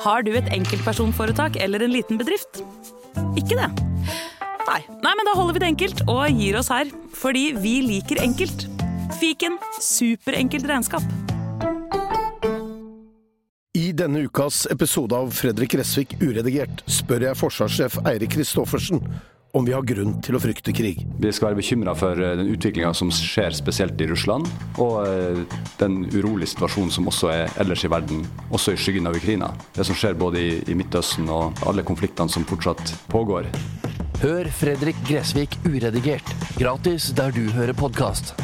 Har du et enkeltpersonforetak eller en liten bedrift? Ikke det? Nei. Nei, men da holder vi det enkelt og gir oss her. Fordi vi liker enkelt. Fiken superenkelt regnskap. I denne ukas episode av Fredrik Resvik uredigert spør jeg forsvarssjef Eirik Kristoffersen om vi har grunn til å frykte krig. Vi skal være bekymra for eh, den utviklinga som skjer spesielt i Russland, og eh, den urolige situasjonen som også er ellers i verden, også i skyggen av Ukraina. Det som skjer både i, i Midtøsten og alle konfliktene som fortsatt pågår. Hør Fredrik Gressvik uredigert, gratis der du hører podkast.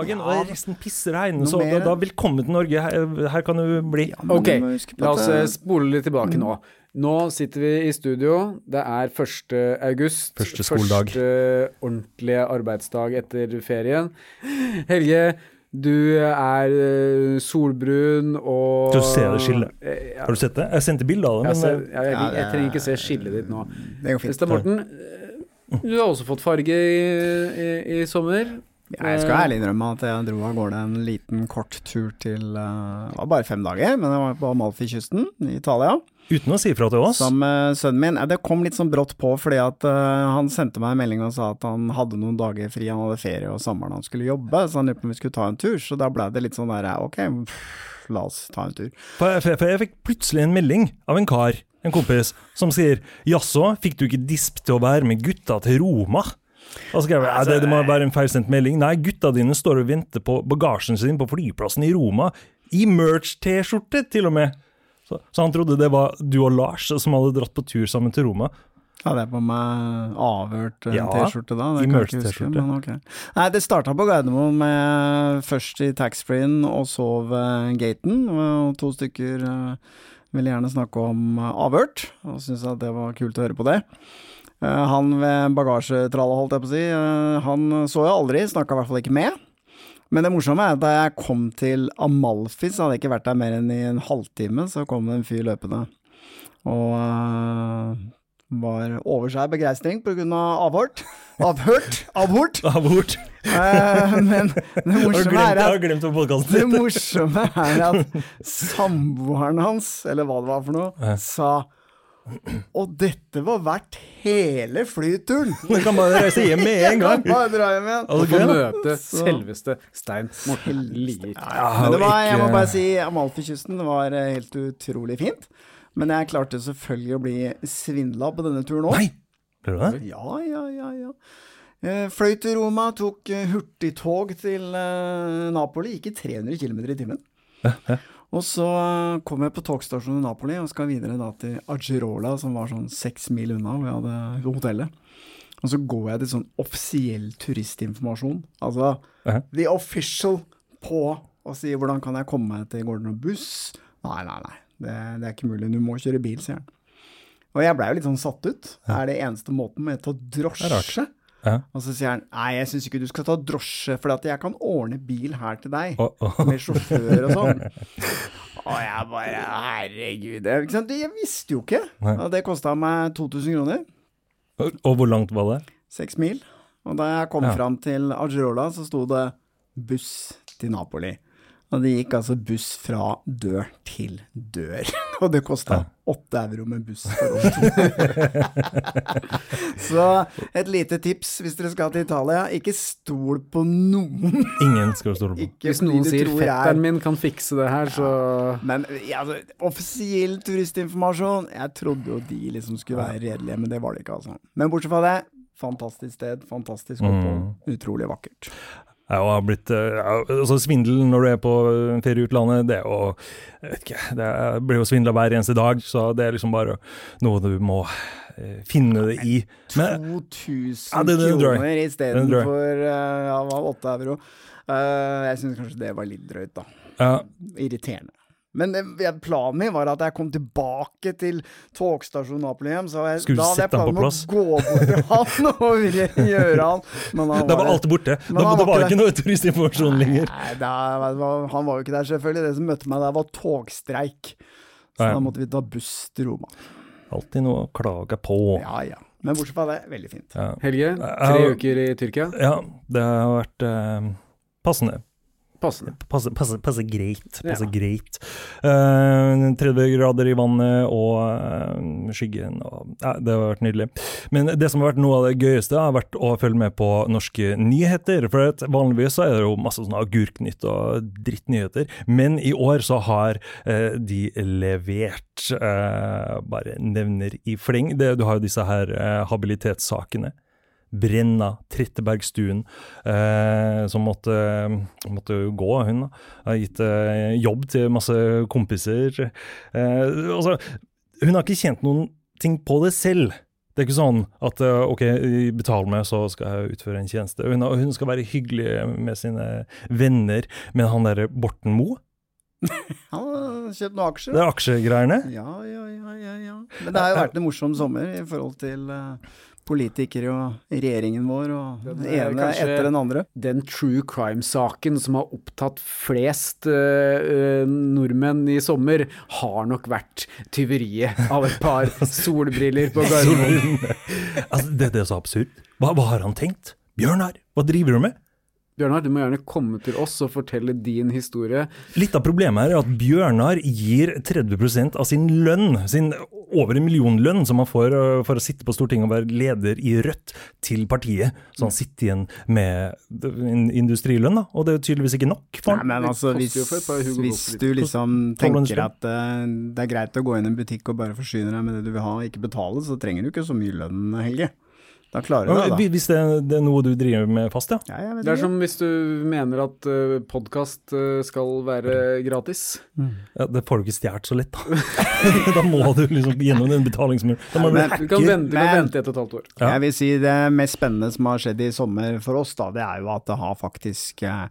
Dagen, og resten pisser regn. Så da, da velkommen til Norge. Her, her kan du bli. Ok, huske på la oss det- eh, spole litt tilbake nå. Nå sitter vi i studio. Det er 1. august. Første skoledag. Første ordentlige arbeidsdag etter ferien. Helge, du er eh, solbrun og Du ser det skillet. Eh, ja, Har du sett det? Jeg sendte bilde av det. jeg, ser, jeg, jeg, jeg trenger ikke se skillet ditt nå. Det går fint. Sten Morten, du har også fått farge i, i, i sommer. Jeg skal ærlig innrømme at jeg dro av gårde en liten kort tur til eh, Det var bare fem dager, men jeg var på Amalfi-kysten i Italia. uten å si fra til oss. Sammen med sønnen min. Eh, Det kom litt sånn brått på, fordi at eh, han sendte meg en melding og sa at han hadde noen dager fri, han hadde ferie og sommeren han skulle jobbe, så han lurte på om vi skulle ta en tur. Så da ble det litt sånn der ok, la oss ta en tur. For jeg- for jeg fikk plutselig en melding av en kar, en kompis, som sier Jaså, fikk du ikke disp til å være med gutta til Roma? Da skrev jeg det, det må være en feilsendt melding. Nei, gutta dine står og venter på bagasjen sin på flyplassen i Roma. I merch-T-skjorte, til og med. Så, så han trodde det var du og Lars som hadde dratt på tur sammen til Roma. Hadde jeg på meg avhørt En Ja, T-skjorte da? Det i kan jeg huske, men ok. Nei, det starta på Gardermoen med først i taxfree-en og så ved gaten. Og to stykker eh, ville gjerne snakke om eh, avhørt, og syntes at det var kult å høre på det. Eh, han ved bagasjetrallet, holdt jeg på å si, eh, han så jeg aldri, snakka i hvert fall ikke med. Men det morsomme er at da jeg kom til Amalfi, så hadde jeg ikke vært der mer enn i en halvtime, så kom det en fyr løpende. Og eh, var over seg begeistring av avhørt. Avhørt! Avhort! Avhort. Eh, men det morsomme er at det morsomme er at samboeren hans, eller hva det var for noe, sa Og dette var verdt hele flyturen! Du kan bare reise hjem med en gang. Bare dra hjem igjen. Og få møte Så- selveste Stein Morten Lier. Men det var, jeg må bare si, Amalfi-kysten var eh, helt utrolig fint. Men jeg klarte selvfølgelig å bli svindla på denne turen òg. Ble du det? Ja, ja, ja, ja. Eh, Fløy til Roma, tok eh, hurtigtog til Napoli. Gikk i 300 km i timen. Og så kom jeg på togstasjonen i Napoli og skal videre da til Agerola, som var sånn seks mil unna hvor jeg hadde hotellet. Og så går jeg til sånn offisiell turistinformasjon, altså Ja. the official, på og sier hvordan kan jeg komme meg til Gordon og buss? Nei, nei, nei, det, det er ikke mulig, du må kjøre bil, sier han. Og jeg blei jo litt sånn satt ut. Det Er det eneste måten med å ta Det er drosje? Ja. Og så sier han nei, jeg syns ikke du skal ta drosje, for at jeg kan ordne bil her til deg. Oh, oh. Med sjåfør og sånn. Og jeg bare herregud. Jeg, visste jo ikke. at Og det kosta meg 2000 kroner. Og hvor langt var det? Seks mil. Og da jeg kom Ja. fram til Algerola, så sto det buss til Napoli. Og det gikk altså buss fra dør til dør. Og det kosta åtte euro med buss for oss to. så et lite tips hvis dere skal til Italia, ikke stol på noen. Ingen skal stole på. Ikke Hvis noen sier er- 'fetteren min kan fikse det her', så Men ja, altså, offisiell turistinformasjon Jeg trodde jo de liksom skulle være redelige, men det var det ikke, altså. Men bortsett fra det, fantastisk sted, fantastisk opphold, utrolig vakkert. Jeg har blitt eh, altså Svindel når du er på ferie i utlandet, det er jo Jeg vet ikke, det blir jo svindla hver eneste dag, så det er liksom bare noe du må eh, finne det i. Men 2000 Ja, det- det kroner istedenfor ja, 8 euro. Uh, jeg syns kanskje det var litt drøyt, da. Ja, Irriterende. Men det, planen min var at jeg kom tilbake til togstasjonen Napolium. Så jeg, Skulle da hadde jeg planen om å gå bort til han og ville gjøre han Men han Da var alt borte. Da, var var ikke ikke noe turistinformasjon lenger. Nei, da, han var jo ikke der, selvfølgelig. Det som møtte meg der, var togstreik. Så Ja. da måtte vi ta buss til Roma. Alltid noe å klage på. Ja ja. Men bortsett fra det, veldig fint. Ja, Helge, tre uker i Tyrkia. ja det har vært eh, passende. Passende. Passe, passe, passe greit. Passe Ja. greit. Uh, 30 grader i vannet og uh, skyggen og uh, Det har vært nydelig. Men det som har vært noe av det gøyeste, har vært å følge med på norske nyheter. For at vanligvis er det jo masse sånn agurknytt og drittnyheter. Men i år så har eh, de levert. eh, bare nevner i fleng. Det, du har jo disse her eh, habilitetssakene. Brenna, Trettebergstuen, eh, som måtte, måtte gå, hun da. Har gitt eh, jobb til masse kompiser. Eh, altså, hun har ikke tjent noen ting på det selv. Det er ikke sånn at eh, ok, betal meg, så skal jeg utføre en tjeneste. Hun, hun skal være hyggelig med sine venner, men han derre Borten Moe, Han har kjøpt noen aksjer. det er aksjegreiene. Ja, ja, ja, ja, ja. Men det har jo vært en morsom sommer i forhold til eh, politikere og regjeringen vår, og Den ene etter den andre. Den true crime-saken som har opptatt flest eh, nordmenn i sommer, har nok vært tyveriet av et par solbriller på Gardermoen. Altså, det, det er så absurd. Hva, hva har han tenkt? Bjørnar, hva driver du med? Bjørnar, du må gjerne komme til oss og fortelle din historie. Litt av problemet er at Bjørnar gir 30% av sin lønn, sin over en million lønn som han får øh, for å sitte på Stortinget og være leder i Rødt, til partiet. Så han sitter igjen med industrilønn, da. Og det er tydeligvis ikke nok for Nei, han. men altså, hvis, hvis du liksom tenker at eh, det er greit å gå inn i en butikk og bare forsyne deg med det du vil ha, og ikke betale, så trenger du ikke så mye lønn, Helge. Da klarer du det, da. Hvis det, det er noe du driver med fast, ja. Ja, Det er som hvis du mener at uh, podkast skal være gratis. ja. Det får du ikke stjålet så lett, da. da må du liksom gjennom den betalingsmuren. Ja, du Du kan vente, Men- vente et og et halvt år. Ja. Jeg vil si det mest spennende som har skjedd i sommer for oss, da, det er jo at det har faktisk eh,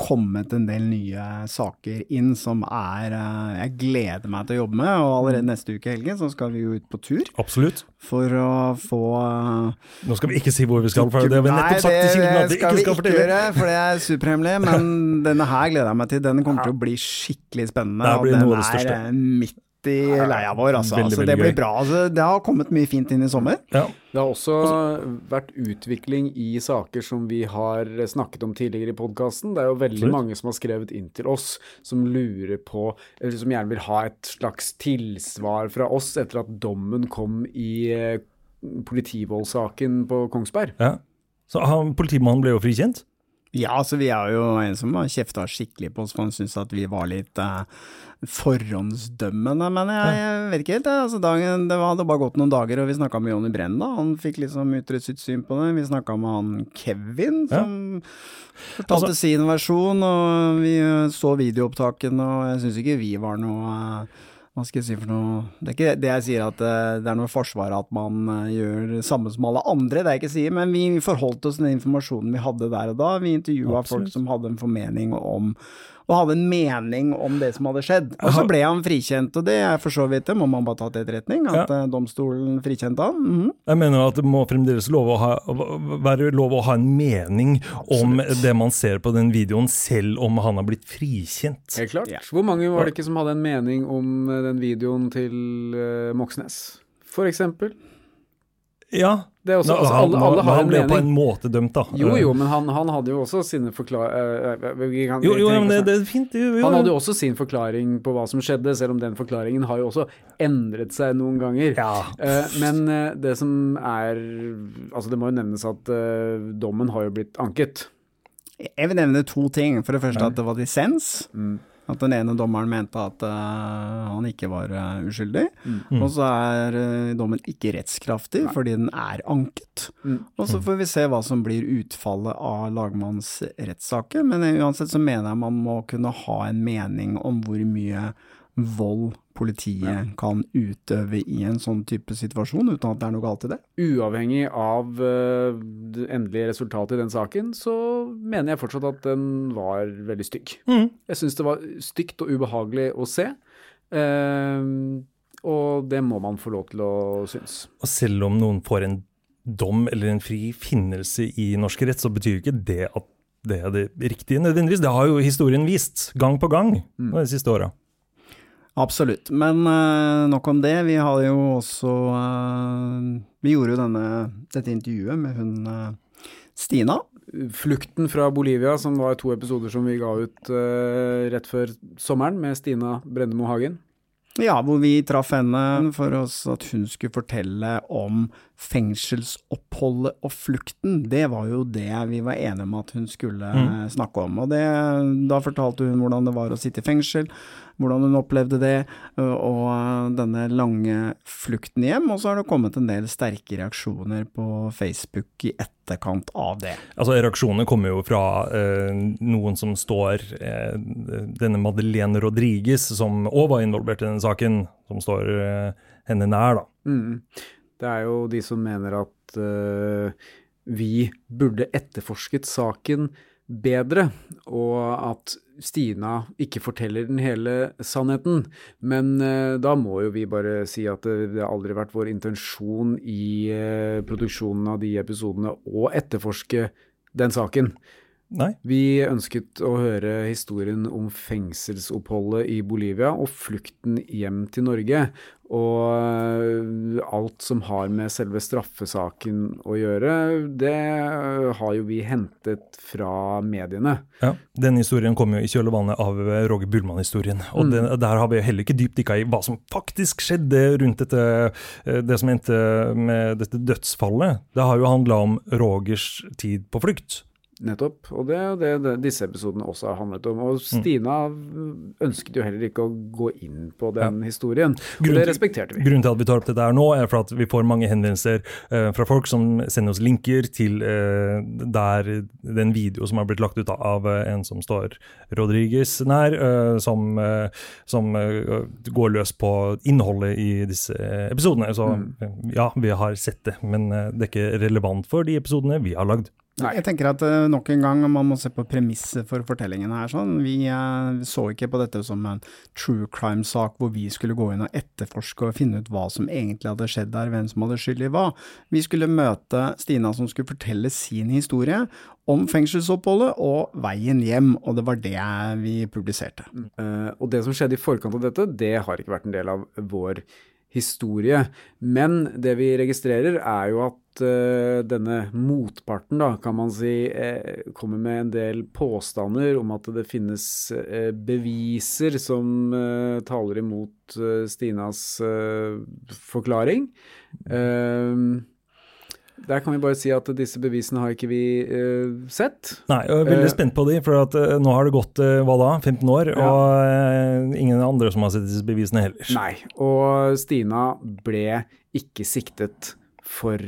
kommet en del nye saker inn som er eh, Jeg gleder meg til å jobbe med, og allerede neste uke, helgen, så skal vi jo ut på tur Absolutt. for å få eh, Nå skal vi ikke si hvor vi skal, for det har vi nettopp sagt til kilden at det ikke skal vi skal ikke gjøre, for det er superhemmelig. Men denne her gleder jeg meg til. Den kommer til å bli skikkelig spennende. Det blir noe av det største. eh, midt i leia vår, altså. Veldig, så veldig det blir bra. Altså, det har kommet mye fint inn i sommer. Ja. Det har også vært utvikling i saker som vi har snakket om tidligere i podkasten. Det er jo veldig Absolutt. mange som har skrevet inn til oss som lurer på, eller som gjerne vil ha et slags tilsvar fra oss etter at dommen kom i eh, politivoldssaken på Kongsberg. Ja. Så han, politimannen ble jo frikjent. Ja, altså vi er jo en som har kjefta skikkelig på oss, for han syns at vi var litt eh, forhåndsdømmende. Men jeg, jeg vet ikke helt, jeg. Altså, dagen, det hadde bare gått noen dager, og vi snakka med Jonny Brenn, da. Han fikk liksom uttrykt sitt syn på det. Vi snakka med han Kevin, Ja. som fortalte Altså- sin versjon, og vi så videoopptakene, og jeg syns ikke vi var noe eh, hva skal jeg si for noe Det er ikke det jeg sier at eh, det er noe forsvar at man eh, gjør det samme som alle andre, det er jeg ikke sier, men vi forholdt oss til den informasjonen vi hadde der og da. Vi intervjua folk som hadde en formening om og hadde en mening om det som hadde skjedd. Og så ble han frikjent, og det er for så vidt det, må man bare ta til etterretning, at ja. domstolen frikjente han. Mhm. Jeg mener at det må fremdeles lov å ha, være lov å ha en mening om det man ser på den videoen, selv om han har blitt frikjent. Helt klart. Hvor mange var det ikke som hadde en mening om eh, den videoen til uh, Moxnes, for eksempel? Ja, Det er også, Nå, altså, han, alle, alle har han ble ble på en måte dømt, da. Jo, jo, men han, han hadde jo også sine forklaringer Jo, jo, men det, det er fint. Jo, jo. Han hadde jo også sin forklaring på hva som skjedde, selv om den forklaringen har jo også endret seg noen ganger. Ja. Eh, men eh, det som er Altså, det må jo nevnes at eh, dommen har jo blitt anket. Jeg vil nevne to ting. For det første at det var dissens. Mm. At den ene dommeren mente at uh, han ikke var uh, uskyldig. Mm. Og så er uh, dommen ikke rettskraftig fordi den er anket. Mm. Og så får vi se hva som blir utfallet av lagmannsrettssaken. Men uansett så mener jeg man må kunne ha en mening om hvor mye vold politiet kan utøve i en sånn type situasjon, uten at det er noe galt i det. Uavhengig av uh, det endelige resultatet i den saken, så mener jeg fortsatt at den var veldig stygg. Mm. Jeg syns det var stygt og ubehagelig å se. Uh, og det må man få lov til å synes. Og selv om noen får en dom eller en fri finnelse i norsk rett, så betyr ikke det at det er det riktige nødvendigvis. Det har jo historien vist, gang på gang, de siste åra. Absolutt. Men uh, nok om det. Vi hadde jo også uh, Vi gjorde jo denne, dette intervjuet med hun uh, Stina. Flukten fra Bolivia, som var to episoder som vi ga ut rett før sommeren, med Stina Brendemo Hagen. Ja, hvor vi traff henne for oss at hun skulle fortelle om fengselsoppholdet og flukten. Det var jo det vi var enige om at hun skulle mm. snakke om. Og det, da fortalte hun hvordan det var å sitte i fengsel, hvordan hun opplevde det, og, og eh, denne lange flukten hjem. Og så har det kommet en del sterke reaksjoner på Facebook i etterkant av det. Altså, reaksjonene kommer jo fra eh, noen som står eh, Denne Madeleine Rodriguez, som òg var involvert i denne saken, som står eh, henne nær, da. Mm. Det er jo de som mener at uh, vi burde etterforsket saken bedre, og at Stina ikke forteller den hele sannheten. Men uh, da må jo vi bare si at det, det har aldri vært vår intensjon i uh, produksjonen av de episodene å etterforske den saken. Nei? Vi ønsket å høre historien om fengselsoppholdet i Bolivia og flukten hjem til Norge. Og øh, alt som har med selve straffesaken å gjøre, det øh, har jo vi hentet fra mediene. Ja, Den historien kom jo i kjølvannet av eh, Roger Bullmann-historien. Og den, der har vi heller ikke dypdykka i hva som faktisk skjedde rundt dette, eh, det som endte med dette dødsfallet. Det har jo handla om Rogers tid på flukt. Nettopp. Og det er det, det disse episodene også har handlet om. Og Stina ønsket jo heller ikke å gå inn på den historien. Og Grunnen det respekterte vi. Grunnen til at vi tar opp dette her nå, er for at vi får mange henvendelser uh, fra folk som sender oss linker til uh, der er video som har blitt lagt ut av uh, en som står Rodriges nær, som, som går løs på innholdet i disse episodene. Så mm. ja, vi har sett det, men det er ikke relevant for de episodene vi har lagd. Nei. Jeg tenker at eh, nok en gang man må se på premisset for fortellingen her. Sånn. Vi eh, så ikke på dette som en true crime-sak hvor vi skulle gå inn og etterforske og finne ut hva som egentlig hadde skjedd der, hvem som hadde skyld i hva. Vi skulle møte Stina som skulle fortelle sin historie om fengselsoppholdet og veien hjem, og det var det vi publiserte. Eh, og det som skjedde i forkant av dette, det har ikke vært en del av vår historie. Men det vi registrerer, er jo at uh, denne motparten, da, kan man si, eh, kommer med en del påstander om at det finnes eh, beviser som eh, taler imot eh, Stinas eh, forklaring. Eh, der kan vi bare si at disse bevisene har ikke vi uh, sett. Nei, jeg er veldig Eh, spent på de, for at, uh, nå har det gått hva da, 15 år, Ja. og ingen andre som har sett disse bevisene heller. Nei, og Stina ble ikke siktet for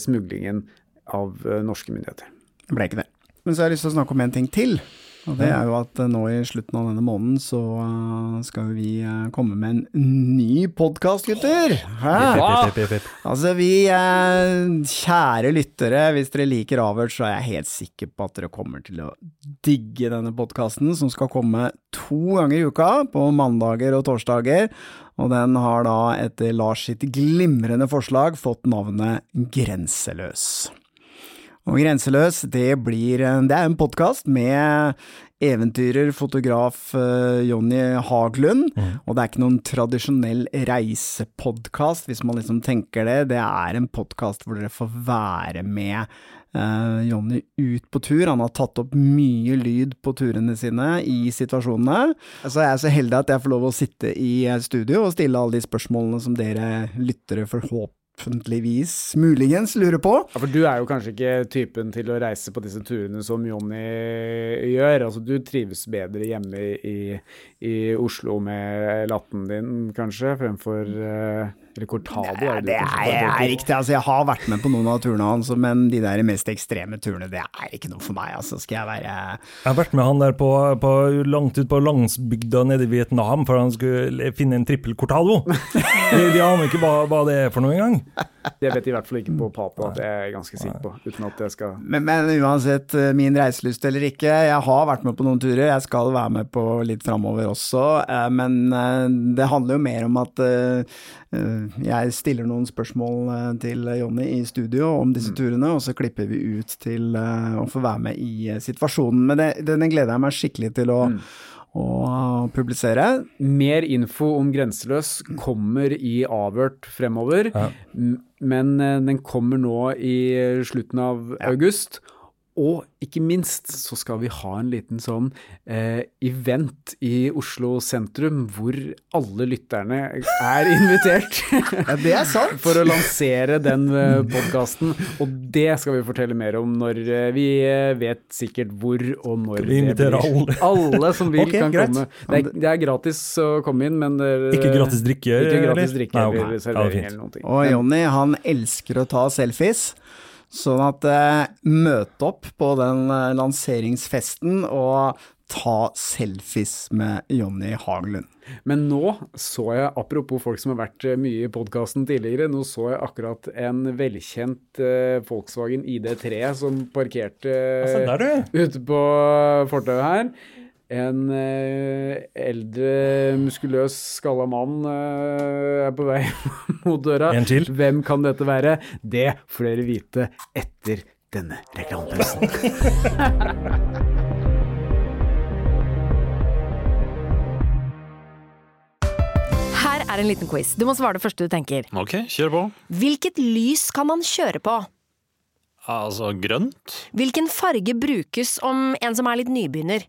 smuglingen av norske myndigheter. Ble ikke det. Men så har jeg lyst til å snakke om en ting til. Og det er jo at eh, nå i slutten av denne måneden så eh, skal vi eh, komme med en ny podkast, gutter! Hæ? Altså vi, kjære lyttere, hvis dere liker Avhørt, så er jeg helt sikker på at dere kommer til å digge denne podkasten, som skal komme to ganger i uka, på mandager og torsdager. Og den har da, etter Lars sitt glimrende forslag, fått navnet Grenseløs. Og Grenseløs, det blir Det er en podkast med eventyrer, fotograf eh, Jonny Haglund. Og det er ikke noen tradisjonell reisepodkast, hvis man liksom tenker det. Det er en podkast hvor dere får være med uh, Jonny ut på tur. Han har tatt opp mye lyd på turene sine i situasjonene. Så jeg er så heldig at jeg får lov å sitte i studio og stille alle de spørsmålene som dere lyttere forhåpentligvis, muligens, lurer på. Ja, For du er jo kanskje ikke typen til å reise på disse turene som Jonny gjør. Altså, du trives bedre hjemme i, i Oslo med latten din, kanskje, fremfor eh, Eller cortado. Er det er, er riktig. Altså, jeg har vært med på noen av turene hans, men de der mest ekstreme turene, det er ikke noe for meg. Altså, skal jeg være Jeg har vært med han der på, på langt ut på landsbygda nede i Vietnam for han skulle finne en trippel cortado. De, de aner ikke hva, hva det er for noe engang. Det vet i hvert fall ikke på Papua, det er jeg ganske sikker på. Uten at jeg skal men, men uansett eh, min reiselyst eller ikke, jeg har vært med på noen turer. Jeg skal være med på litt framover også, eh, men eh, det handler jo mer om at jeg stiller noen spørsmål til Jonny i studio om disse turene, og så klipper vi ut til å få være med i situasjonen. Men det, den gleder jeg meg skikkelig til å, å publisere. Mer info om Grenseløs kommer i avhørt fremover, Ja. men eh, den kommer nå i slutten av august. Og ikke minst så skal vi ha en liten sånn eh, event i Oslo sentrum hvor alle lytterne er invitert Ja, det er sant. for å lansere den eh, podkasten. Og det skal vi fortelle mer om når eh, vi eh, vet sikkert hvor og når Vi inviterer alle? Alle som vil, okay, kan greit. komme. Det er, det er gratis å komme inn, men det er, Ikke gratis drikke, Ikke gratis eller? drikke eller Ja, det er servering fint. eller noen ting. Og Jonny, han elsker å ta selfies. Sånn at eh, møt opp på den eh, lanseringsfesten og ta selfies med Jonny Hagelund. Men nå så jeg, apropos folk som har vært eh, mye i podkasten tidligere, nå så jeg akkurat en velkjent eh, Volkswagen ID3 som parkerte altså, ute på fortauet her. En eh, eldre, muskuløs, skalla mann eh, er på vei mot døra. En til. Hvem kan dette være? Det får dere vite etter denne reklamepausen. Her er en liten quiz. Du må svare det første du tenker. Ok, kjør på. Hvilket lys kan man kjøre på? Altså grønt. Hvilken farge brukes om en som er litt nybegynner?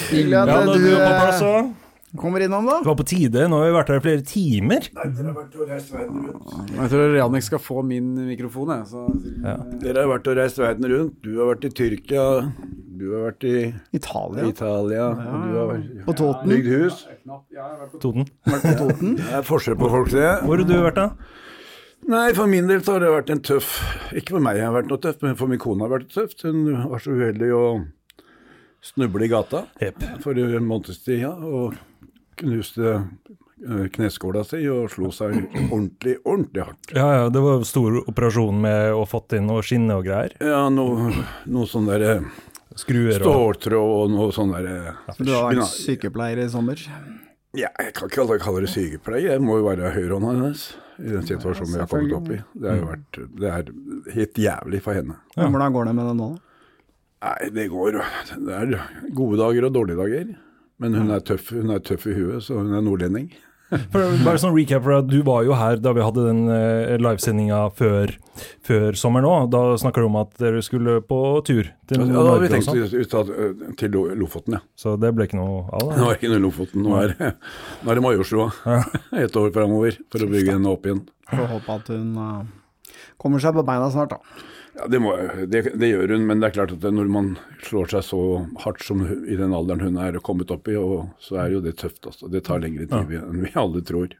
Hyggelig at Ja, da du du er på plass eh, òg. kommer innom, da. Det var på tide. Nå har vi vært her i flere timer. Jeg tror Janik skal få min mikrofon, jeg. Så. Dere har vært og reist verden rundt. Du har vært i Tyrkia, du har vært i Italia. Italia, og du har vært- På Toten. bygd hus. Toten. Det er forskjell på folk, det. Hvor har du vært, da? Nei, for min del så har det vært en tøff Ikke for meg har det vært noe tøft, men for min kone har det vært tøft. Hun var så uheldig å snuble i gata yep. for en måneds tid, ja, og knuste eh, kneskåla si og slo seg ordentlig, ordentlig hardt. Ja, ja, det var stor operasjon med å fått inn noe skinne og greier. Ja, noe, noe sånn derre Skruer og ståltråd og noe sånn derre Du har vært sykepleier i sommer. Ja, jeg kan ikke kalle det sykepleier, jeg må jo være høyrehånda hennes i den situasjonen vi har kommet opp i. Det har jo vært det er helt jævlig for henne. Ja. Hvordan går det med det nå? da? Nei, det går Det er gode dager og dårlige dager. Men hun er tøff, hun er tøff i huet, så hun er nordlending. Bare sånn recap, du var jo her da vi hadde den uh, livesendinga før, før sommeren òg. Da snakka du om at dere skulle på tur til Ja, da hadde vi tenkt sånn. ut, ut til Lofoten, ja. Så det ble ikke noe av Nå det. er ikke noe Lofoten, nå er, nå er det Majorstua. Et år framover for å bygge henne opp igjen. Får håpe at hun eh, kommer seg på beina snart, da. Ja, det, må, det, det gjør hun, men det er klart at når man slår seg så hardt som hun- i den alderen hun er kommet opp i, og, så er jo det tøft. Altså. Det tar lengre tid enn vi alle tror.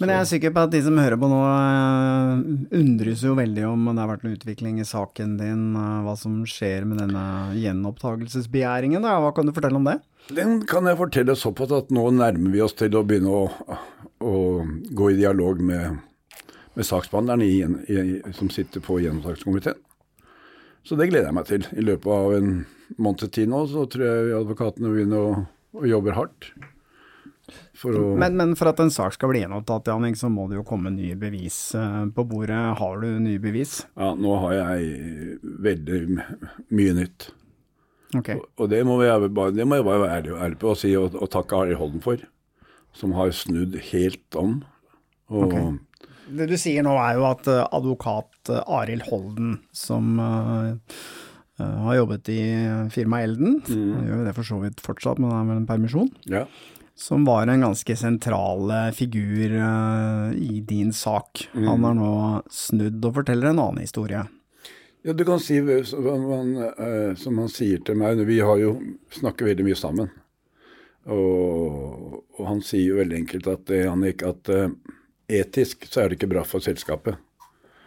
Men jeg er sikker på at de som hører på nå, eh, undres jo veldig om det har vært noen utvikling i saken din, eh, hva som skjer med denne gjenopptakelsesbegjæringen. da. Hva kan du fortelle om det? Den kan jeg fortelle såpass at nå nærmer vi oss til å begynne å, å gå i dialog med, med saksbehandleren i, i, som sitter på gjenopptakskomiteen. Så det gleder jeg meg til. I løpet av en måneds tid nå så tror jeg advokatene begynner å, å jobbe hardt. For å Men, men for at en sak skal bli gjenopptatt, Jannik, så må det jo komme nye bevis eh, på bordet. Har du nye bevis? Ja, nå har jeg veldig mye nytt. Okay. Og, og det, må jeg, bare, det må jeg bare være ærlig, ærlig på og si og, og takke Arild Holden for, som har snudd helt om. Og Det du sier nå er jo at eh, advokat eh, Arild Holden, som eh, har jobbet i firmaet Elden, han gjør jo det for så vidt fortsatt, men han er vel en permisjon, Ja. som var en ganske sentral figur uh, i din sak. Han har nå snudd og forteller en annen historie. Ja, du kan si som han, som han sier til meg Vi har jo snakker veldig mye sammen. Og, og han sier jo veldig enkelt at, det, Jannik, at eh, etisk så er det ikke bra for selskapet.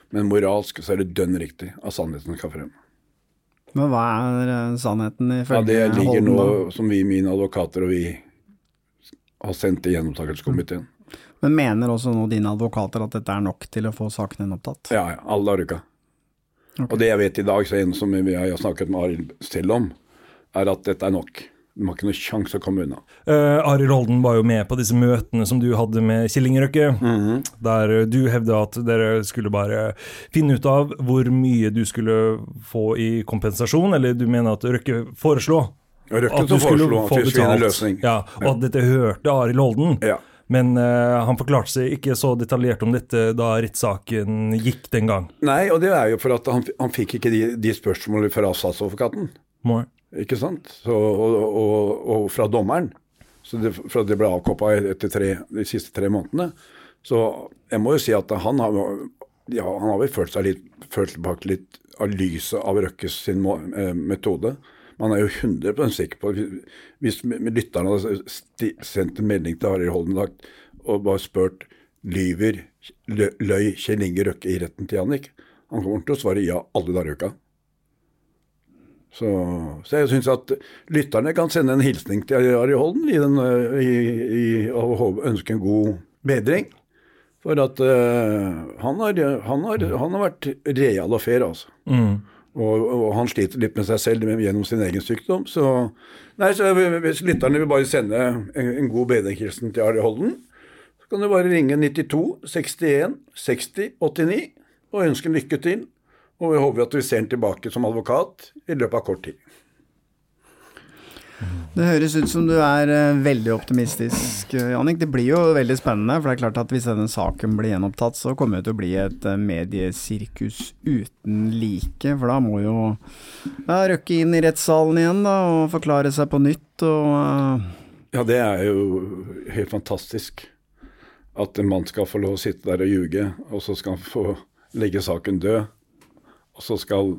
Men moralsk så er det dønn riktig at sannheten skal frem. Men hva er eh, sannheten Ja, ifølge Det ligger nå, som vi, mine advokater og vi, har sendt til gjennomtakelseskomiteen. Men mener også nå dine advokater at dette er nok til å få saken gjenopptatt? Ja, ja, alle har i Okay. Og det jeg vet i dag, så en som vi har snakket med Arild selv om, er at dette er nok. De har ikke noe sjanse å komme unna. Uh, Arild Holden var jo med på disse møtene som du hadde med Killingrøkke, mm Mhm. der eh, du hevda at dere skulle bare finne ut av hvor mye du skulle få i kompensasjon, eller du mener at Røkke foreslo Røkke at du skulle få betalt. Ja, og at dette hørte Arild Holden. Ja. Men uh, han forklarte seg ikke så detaljert om dette da rettssaken gikk den gang. Nei, og det er jo for at han, han fikk ikke de, de spørsmålene fra statsadvokaten. Må- Ikke sant? Så, og, og, og fra dommeren. Så det, fra det ble avkoppa etter tre, de siste tre månedene. Så jeg må jo si at han har, ja, han har vel følt seg litt, følt bak litt av lyset av Røkkes sin eh, metode. Man er jo 100 sikker på Hvis lytterne hadde sendt en melding til Arild Holden og bare spurt lyver, løy Kjell Inge Røkke i retten til Jannik, han kommer til å svare ja alle dager i uka. Så, så jeg syns at lytterne kan sende en hilsning til Ari Holden i den, eh, i, i, og ønske en god bedring. For at uh, han, har, han, har, han har vært real og fair, altså. Mm. Og, og han sliter litt med seg selv gjennom sin egen sykdom. Så, nei, så hvis lytterne vil bare sende en, en god bedringshilsen til Ari Holden, så kan du bare ringe 92 61 60 89 og ønske lykke til. Og vi håper at vi ser ham tilbake som advokat i løpet av kort tid. Det høres ut som du er eh, veldig optimistisk, eh, Jannik. Det blir jo veldig spennende, for det er klart at hvis denne saken blir gjenopptatt, så kommer det til å bli et eh, mediesirkus uten like. For da må jo ja, Røkke inn i rettssalen igjen da, og forklare seg på nytt. og... Ja, det er jo helt fantastisk. At en mann skal få lov å sitte der og ljuge, og så skal han få legge saken død. Og så skal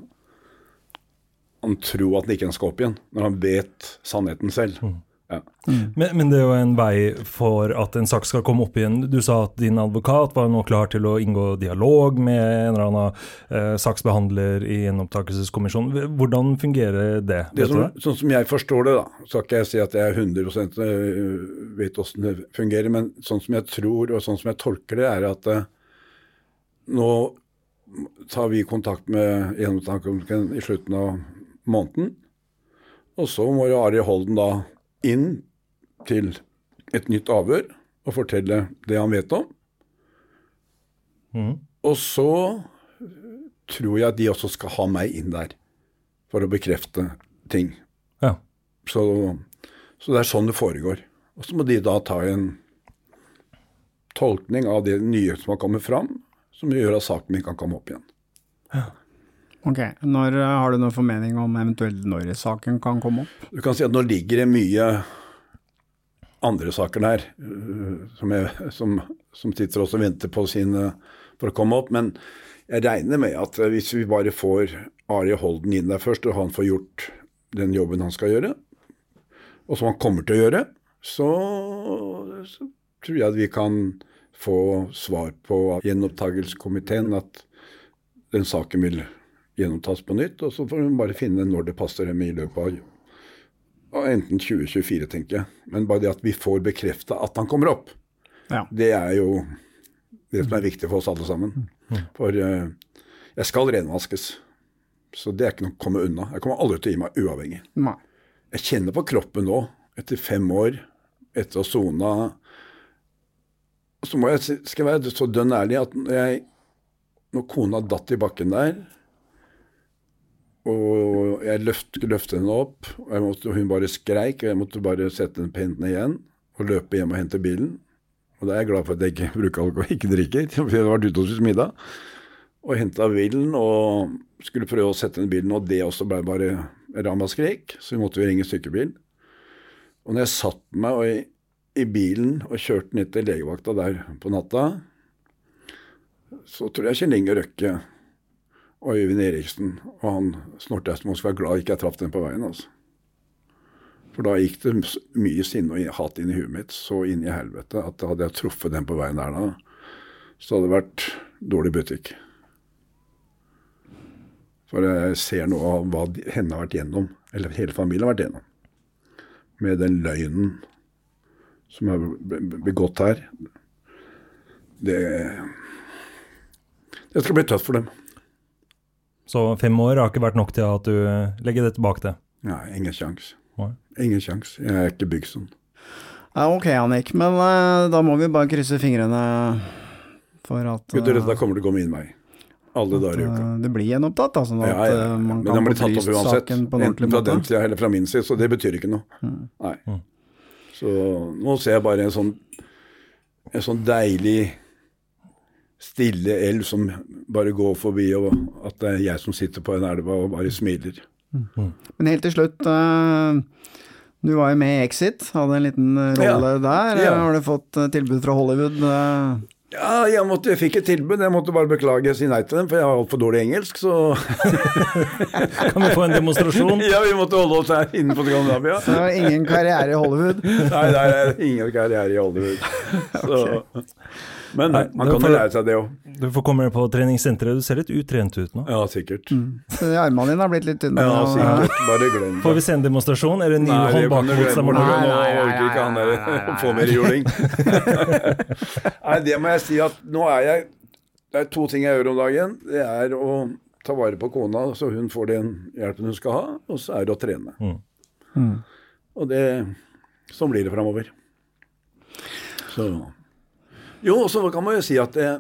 han tro at han ikke skal opp igjen, når han vet sannheten selv. Ja. Men, men det er jo en vei for at en sak skal komme opp igjen. Du sa at din advokat var nå klar til å inngå dialog med en eller annen eh, saksbehandler i gjenopptakelseskommisjonen. Hvordan fungerer det? Det som, sånn som jeg forstår det, da, skal ikke jeg si at jeg 100 vet åssen det fungerer, men sånn som jeg tror og sånn som jeg tolker det, er at eh, nå tar vi kontakt med gjenopptakelseskommisjonen i slutten av måneden, og så må Ari Holden da inn til et nytt avhør og fortelle det han vet om. Mm. Og så tror jeg at de også skal ha meg inn der for å bekrefte ting. Ja. Så, så det er sånn det foregår. Og så må de da ta en tolkning av det nye som har kommet fram, som gjør at saken min kan komme opp igjen. Ok, når eh, Har du noen formening om eventuelt når saken kan komme opp? Du kan si at nå ligger det mye andre saker der øh, som, jeg, som, som sitter også og venter på sine for å komme opp. Men jeg regner med at hvis vi bare får Ari Holden inn der først, og han får gjort den jobben han skal gjøre, og som han kommer til å gjøre, så, så tror jeg at vi kan få svar på av gjenopptakelseskomiteen at den saken vil gjenopptas på nytt, og så får hun bare finne når det passer dem i løpet av enten 2024, tenker jeg. Men bare det at vi får bekrefta at han kommer opp, Ja. det er jo det som er viktig for oss alle sammen. For uh, jeg skal renvaskes. Så det er ikke noe å komme unna. Jeg kommer aldri til å gi meg uavhengig. Nei. Jeg kjenner på kroppen nå, etter fem år, etter å ha sona Så må jeg, skal jeg være så dønn ærlig at når, jeg, når kona datt i bakken der, og jeg løft, løftet henne opp, og jeg måtte, hun bare skreik, og jeg måtte bare sette henne på hendene igjen og løpe hjem og hente bilen. Og da er jeg glad for at jeg ikke bruker alkohol, ikke drikker, for jeg har vært ute og spist middag. Og henta bilen og skulle prøve å sette inn bilen, og det også ble bare ramaskrik, så vi måtte jo ringe stykkebil. Og når jeg satt meg og i, i bilen og kjørte ned til legevakta der på natta, så tror jeg Kjell Inge Røkke og Øyvind Eriksen og han Snortausten skulle være glad ikke jeg traff den på veien. altså. For da gikk det mye sinne og hat inn i huet mitt, så inn i helvete, at hadde jeg truffet den på veien der da, så hadde det vært dårlig butikk. For jeg ser noe av hva henne har vært gjennom, eller hele familien har vært gjennom, med den løgnen som er be- be- begått her. Det, det skal bli tøft for dem. Så fem år har ikke vært nok til at du legger det tilbake til? Nei, ingen sjans. Ingen sjans. Jeg er ikke bygd sånn. Ja, ok, Annik, men eh, da må vi bare krysse fingrene for at, Gutter, eh, dette kommer til å gå min vei. Alle at dager i uka. eh, det blir gjenopptatt, sånn at Ja, ja, ja. eh, man Men kan den blir tatt opp uansett. Enten fra den sida eller fra min side, så det betyr ikke noe. Nei. Så nå ser jeg bare en sånn, en sånn deilig, stille elv som bare går forbi, og at det er jeg som sitter på en elva og bare smiler. Men helt til slutt, eh, du var jo med i Exit, hadde en liten rolle rolle der. Ja. Har du fått eh, tilbud fra Hollywood? Ja, jeg, måtte, jeg fikk et tilbud. Jeg måtte bare beklage og si nei til dem, for jeg har altfor dårlig engelsk, så Kan vi få en demonstrasjon? Ja, vi måtte holde oss her innenfor Skandinavia. Så ingen karriere i Hollywood? Nei, det er ingen karriere i Hollywood. Så. Men Nei, man kan jo lære seg det òg. Du får komme på treningssenteret, du ser litt utrent ut nå. Ja, sikkert. Så Armene dine har blitt litt tynne? Ja, sikkert. Bare glem Får vi det. se en demonstrasjon? Er det en ny Nei, det hånd kan du bakmot glemme. Stein Nå orker ikke han der å få mer juling. Nei, det må jeg si at nå er jeg Det er to ting jeg gjør om dagen. Det er å ta vare på kona så hun får den hjelpen hun skal ha, og så er det å trene. Mm. Og det Sånn blir det framover. Så Jo, og så kan man jo si at det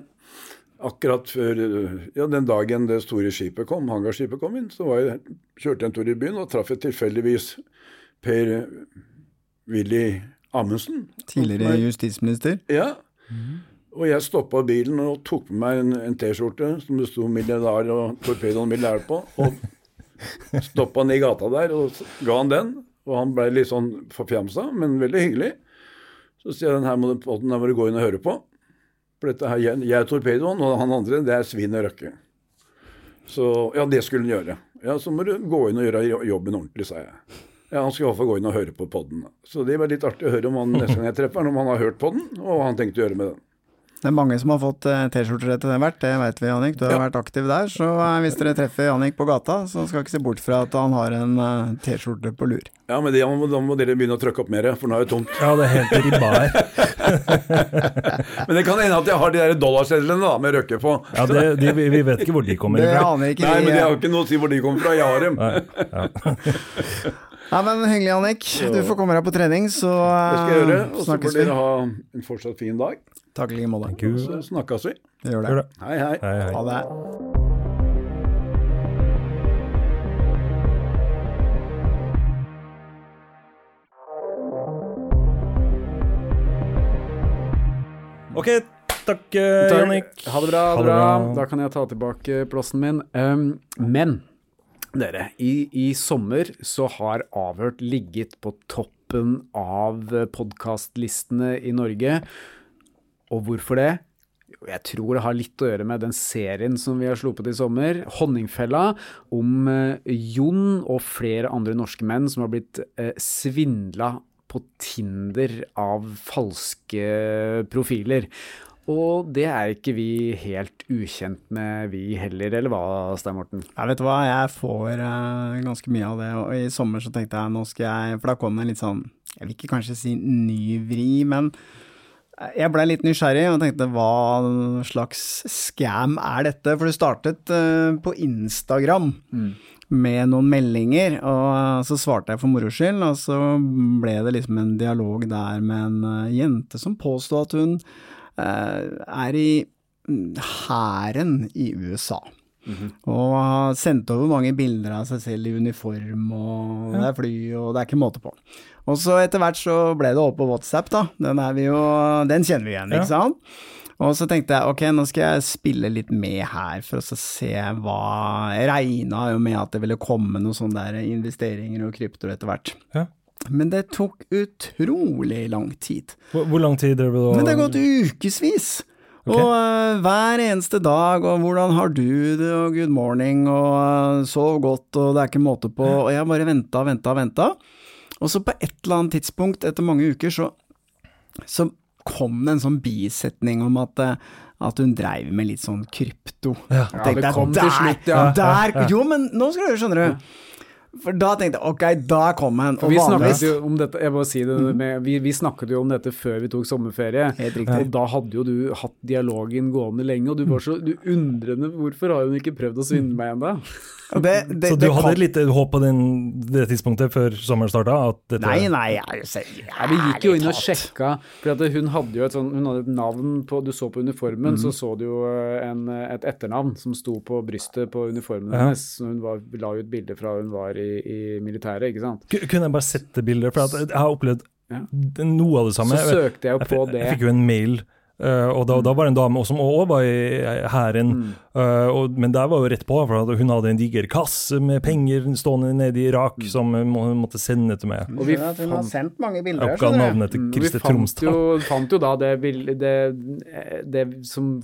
akkurat før Ja, den dagen det store skipet kom, hangarskipet kom inn, så var jeg, kjørte jeg en tur i byen og traff jeg tilfeldigvis Per Willy Amundsen. Tidligere justisminister? Ja. Og jeg stoppa bilen og tok med meg en, en T-skjorte som det sto 'Milliardær' og 'Torpedoen milliardær' på. Og stoppa han i gata der og ga han den. Og han ble litt sånn forfjamsa, men veldig hyggelig. Så sier her må du, her må du gå inn og høre på. For dette her, jeg, jeg er Torpedoen, og han andre det er Svin og Røkke. Så ja, det skulle han gjøre. Ja, så må du gå inn og gjøre jobben ordentlig, sa jeg. Ja, Han skulle i hvert fall gå inn og høre på podden. Så det var litt artig å høre om han neste gang jeg treffer han, om han har hørt podden, og hva han tenkte å gjøre med den. Det er mange som har fått eh, T-skjorter etter hvert, det vet vi, Jannik. Du har vært aktiv der. Så eh, hvis dere treffer Jannik på gata, så skal ikke se bort fra at han har en eh, T-skjorte på lur. Ja, men det, da må dere begynne å trykke opp mer, for nå er det tomt. Ja, det er helt ribba her. Men det kan hende at jeg har de der dollarsedlene da, med Røkke på. Ja, det, de, vi vi vet ikke hvor de kommer Det fra. aner ikke Nei, men det har ikke noe å si hvor de kommer fra. Jeg har dem. Nei, men Hyggelig, Annik. Du får komme deg på trening, så Det skal jeg gjøre. eh, Og så får dere ha en fortsatt fin dag. Takk i like måte. Så snakkes vi. Det gjør det. Gjør det. Hei, hei. Hei, hei. Ha det. Ok, takk, eh, Jannik. Ha det bra. Ha det bra. Da kan jeg ta tilbake plassen min. Um, men dere, i, i sommer så har Avhørt ligget på toppen av podkastlistene i Norge. Og hvorfor det? Jeg tror det har litt å gjøre med den serien som vi har sluppet i sommer, 'Honningfella', om eh, Jon og flere andre norske menn som har blitt eh, svindla på Tinder av falske profiler. Og det er ikke vi helt ukjent med, vi heller, eller hva, Stein Morten? Jeg vet hva, jeg får uh, ganske mye av det, og i sommer så tenkte jeg nå skal jeg For da kom det en litt sånn, jeg vil ikke kanskje si ny vri, men jeg ble litt nysgjerrig og tenkte hva slags scam er dette? For det startet uh, på Instagram med noen meldinger, og så svarte jeg for moro skyld, og så ble det liksom en dialog der med en eh, jente som påstod at hun eh, er i mm, hæren i USA. Og har sendt over mange bilder av seg selv i uniform, og det er fly, og det er ikke måte på. Og så etter hvert så ble det over på WhatsApp, da. Den er vi jo Den kjenner vi igjen, Ja. ikke sant? Og så tenkte jeg ok, nå skal jeg spille litt med her for å se hva Jeg regna jo med at det ville komme noen sånne der investeringer og krypto etter hvert. Ja. Men det tok utrolig lang tid. Hvor, hvor lang tid drev du da? Men det har gått ukevis. Og uh, hver eneste dag, og hvordan har du det, og good morning, og uh, sov godt, og det er ikke måte på, og jeg bare venta, venta, venta. Og så på et eller annet tidspunkt, etter mange uker, så, så kom det en sånn bisetning om at, uh, at hun dreiv med litt sånn krypto. Ja. Ja, Tenkte det kom kom til slutt, ja. Der, jo, men nå skal du skjønne du. For da tenkte jeg ok, da kom han. Og vi snakket jo om dette, jeg bare si det, med, vi, vi snakket jo om dette før vi tok sommerferie. Og da hadde jo du hatt dialogen gående lenge, og du var så du undrende Hvorfor har hun ikke prøvd å svindle meg ennå? Og det, det, Så du det hadde et lite håp på den, det tidspunktet før sommeren starta? Dette, Nei, nei, jeg jo Vi gikk jo inn og sjekka, for at hun hadde jo et, sånt, hun hadde et navn på Du så på uniformen, mm. så så du jo en, et etternavn som sto på brystet på uniformen Ja. hennes. Så Hun var, la jo ut bilde fra hun var i, i militæret, ikke sant. Ku- Kunne jeg bare sette bilder? For at jeg har opplevd Ja. noe av det samme. Så søkte jeg jo på det. jeg fikk jo en mail, Uh, og da, da var det en dame også, som også var i hæren. Mm. Eh, og- men der var jo rett på, for hun hadde en diger kasse med penger stående nede i Irak Mm. som hun må- hun måtte sende til meg. Og vi at hun har sendt mange bilder Jeg oppga navnet til Mm, Vi fant jo, fant jo da det, det, det som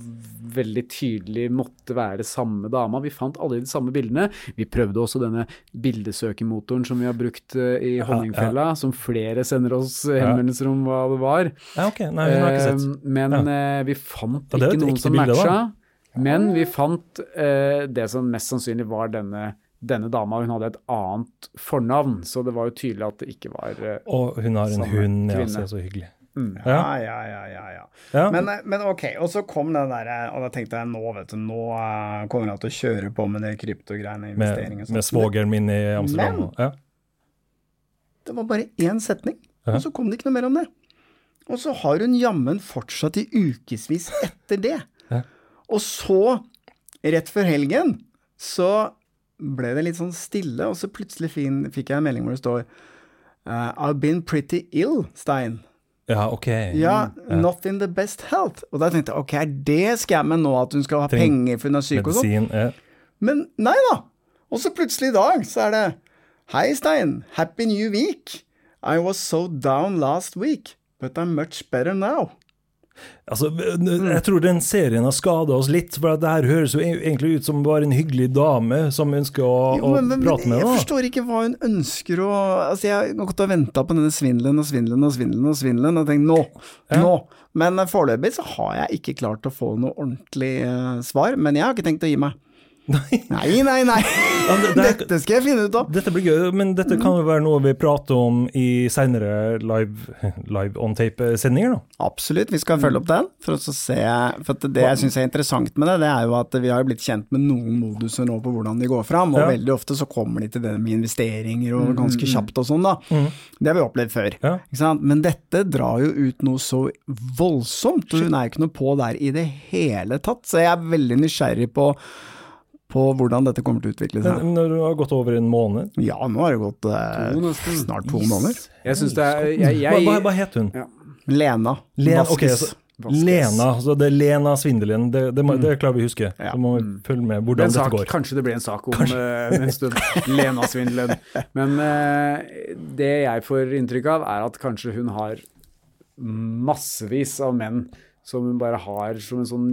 veldig tydelig måtte være samme dama. Vi fant alle de samme bildene. Vi prøvde også denne bildesøkemotoren som vi har brukt eh, i Honningfella, som flere sender oss eh, henvendelser om hva det var. Ja, ok, nei, hun har ikke sett. Uh, Men Ja. vi fant Ja, ikke noen som matcha. da. Men vi fant eh, det som mest sannsynlig var denne, denne dama. Hun hadde et annet fornavn, så det var jo tydelig at det ikke var eh, Og hun har en hund, ja, så, så hyggelig. mm. Ja. Ja, ja, ja, ja. Men, eh, men ok, og så kom den der, og da tenkte jeg nå, vet du, nå eh, kommer jeg til å kjøre på med de kryptogreiene, med, med svogeren min i Amsterdam. Men- ja. Det var bare én setning, og så kom det ikke noe mer om det. Og så har hun jammen fortsatt i ukevis etter det. Og så, rett før helgen, så ble det litt sånn stille, og så plutselig fin, fikk jeg en melding hvor det står uh, I've been pretty ill, Stein. ja, ok. Ja, Ja. not in the best health. Og da tenkte jeg, ok, er det skammen nå, at hun skal ha Tenk, penger for hun er syk og sånn? Ja. Men nei da. Og så plutselig i dag så er det Hei, Stein. Happy new week. I was so down last week, but I'm much better now. Altså, jeg tror den serien har skada oss litt, for det her høres jo e- egentlig ut som bare en hyggelig dame som ønsker å, Jo, men, men, å prate med jeg da. forstår ikke hva hun ønsker å Altså, jeg har gått og venta på denne svindelen og svindelen og svindelen og svindelen og tenkt nå, nå. Men eh, foreløpig så har jeg ikke klart å få noe ordentlig uh, svar. Men jeg har ikke tenkt å gi meg. Nei. Nei, nei, nei. Det- det Dette skal jeg finne ut av. Dette blir gøy, men dette kan jo være noe vi prater om i seinere live, live on tape-sendinger, da. Absolutt, vi skal følge opp den. For, å se, for at det jeg syns er interessant med det, det er jo at vi har blitt kjent med noen moduser nå på hvordan de går fram, og Ja. veldig ofte så kommer de til det med investeringer og ganske kjapt og sånn, da. Det har vi opplevd før. Ja. Ikke sant? Men dette drar jo ut noe så voldsomt, og hun er jo ikke noe på der i det hele tatt. Så jeg er veldig nysgjerrig på, på hvordan dette kommer til å utvikle seg. Men når det har gått over en måned Ja, nå har det gått eh, To snart to måneder. Jeg synes det er jeg, Hva, hva, hva het hun? Lena. Len, ok, så, Lena, så det er Lena Svindelen, det, det, må, det klarer vi å huske. Ja. Så må vi følge med hvordan en dette sak, går. kanskje det blir en sak om uh, en stund. Lena-svindelen. Men uh, det jeg får inntrykk av, er at kanskje hun har massevis av menn som hun bare har som en sånn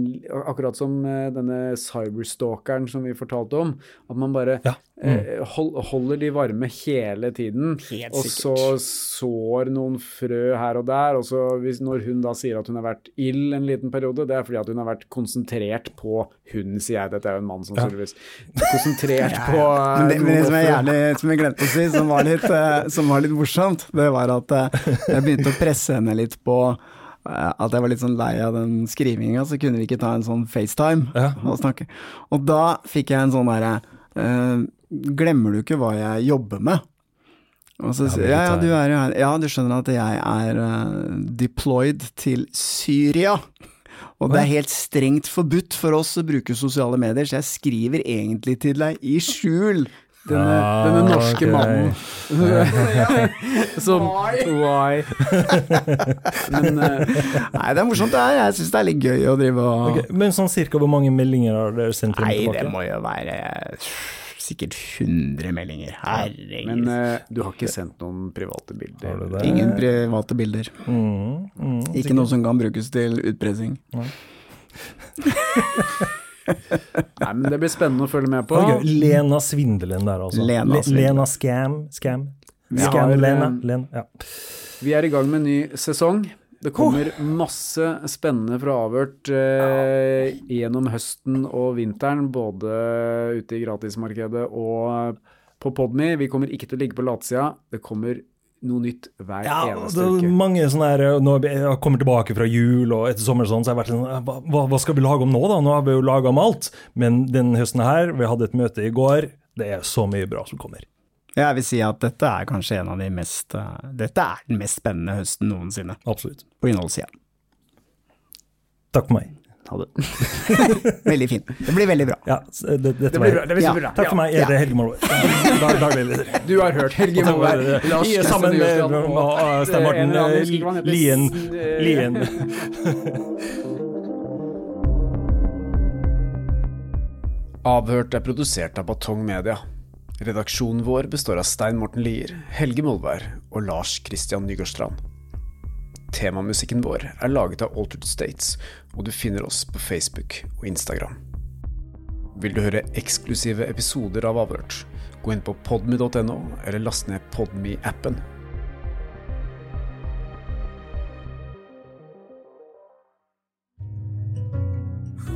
Akkurat som eh, denne cyberstalkeren som vi fortalte om. At man bare Ja. eh, hold, holder de varme hele tiden. Helt og så sår noen frø her og der. Og så hvis, når hun da sier at hun har vært ild en liten periode, det er fordi at hun har vært konsentrert på hun, sier jeg. Dette er jo en mann, sannsynligvis. Konsentrert på eh, Men det, men det som jeg gjerne som jeg glemte å si, som var litt, som var litt morsomt, det var at jeg begynte å presse henne litt på at jeg var litt sånn lei av den skrivinga, så kunne vi ikke ta en sånn FaceTime Ja. og snakke. Og da fikk jeg en sånn derre uh, Glemmer du ikke hva jeg jobber med? Og så Ja, sier jeg ja, er- du er jo her. Ja, du skjønner at jeg er uh, deployed til Syria. Og det er helt strengt forbudt for oss å bruke sosiale medier, så jeg skriver egentlig til deg i skjul. Denne, Ah, denne norske okay. mannen som Why? Men eh, Nei, det er morsomt, det er. Jeg syns det er litt gøy å drive og okay, Men sånn cirka hvor mange meldinger har dere sendt inn tilbake? Nei, det må jo være sikkert 100 meldinger. Herregud. Men uh, du har ikke sendt noen private bilder? Ingen private bilder. Mm, mm, Ikke noe som kan brukes til utpressing. Nei, men det blir spennende å følge med på. Okay, Lena Svindelen der, altså. Lena. Lena Scam. Scam. Scam har, Lena. eh, Lena. Ja. Vi er i gang med en ny sesong. Det kommer masse spennende fra Avhørt eh, gjennom høsten og vinteren, både ute i gratismarkedet og på Podme. Vi kommer ikke til å ligge på latsida. Det kommer noe nytt hver Ja, eneste det uke. mange sånne her, Når jeg kommer tilbake fra jul og etter sommer, sånn, så har jeg vært sånn hva, hva- hva skal vi lage om nå, da? Nå har vi jo laga om alt. Men denne høsten her, vi hadde et møte i går, det er så mye bra som kommer. Jeg vil si at dette er kanskje en av de mest eh, Dette er den mest spennende høsten noensinne, Absolutt. på innholdssida. Takk for meg. Ha det. Veldig fin. Det blir veldig bra. Ja, det, det, Det blir bra. Det blir Ja. bra. Takk for meg, jeg ja. Helge Molvær. Dag- Du har hørt Helge Molvær, Sammen med Stein Morten eh. Lien. Lien. Avhørt er produsert av Batong Media. Redaksjonen vår består av Stein Morten Lier, Helge Molvær og Lars Christian Nygårdstrand. Temamusikken vår er laget av Altered States, og du finner oss på Facebook og Instagram. Vil du høre eksklusive episoder av Avhørt, gå inn på podme.no, eller last ned Podme-appen.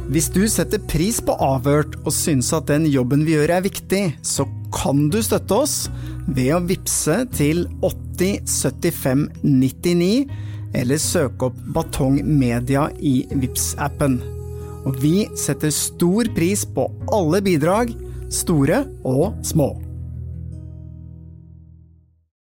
Hvis du setter pris på Avhørt og syns at den jobben vi gjør er viktig, så kan du støtte oss ved å vippse til 8075 99, eller søke opp Batong Media i vips appen Og vi setter stor pris på alle bidrag, store og små.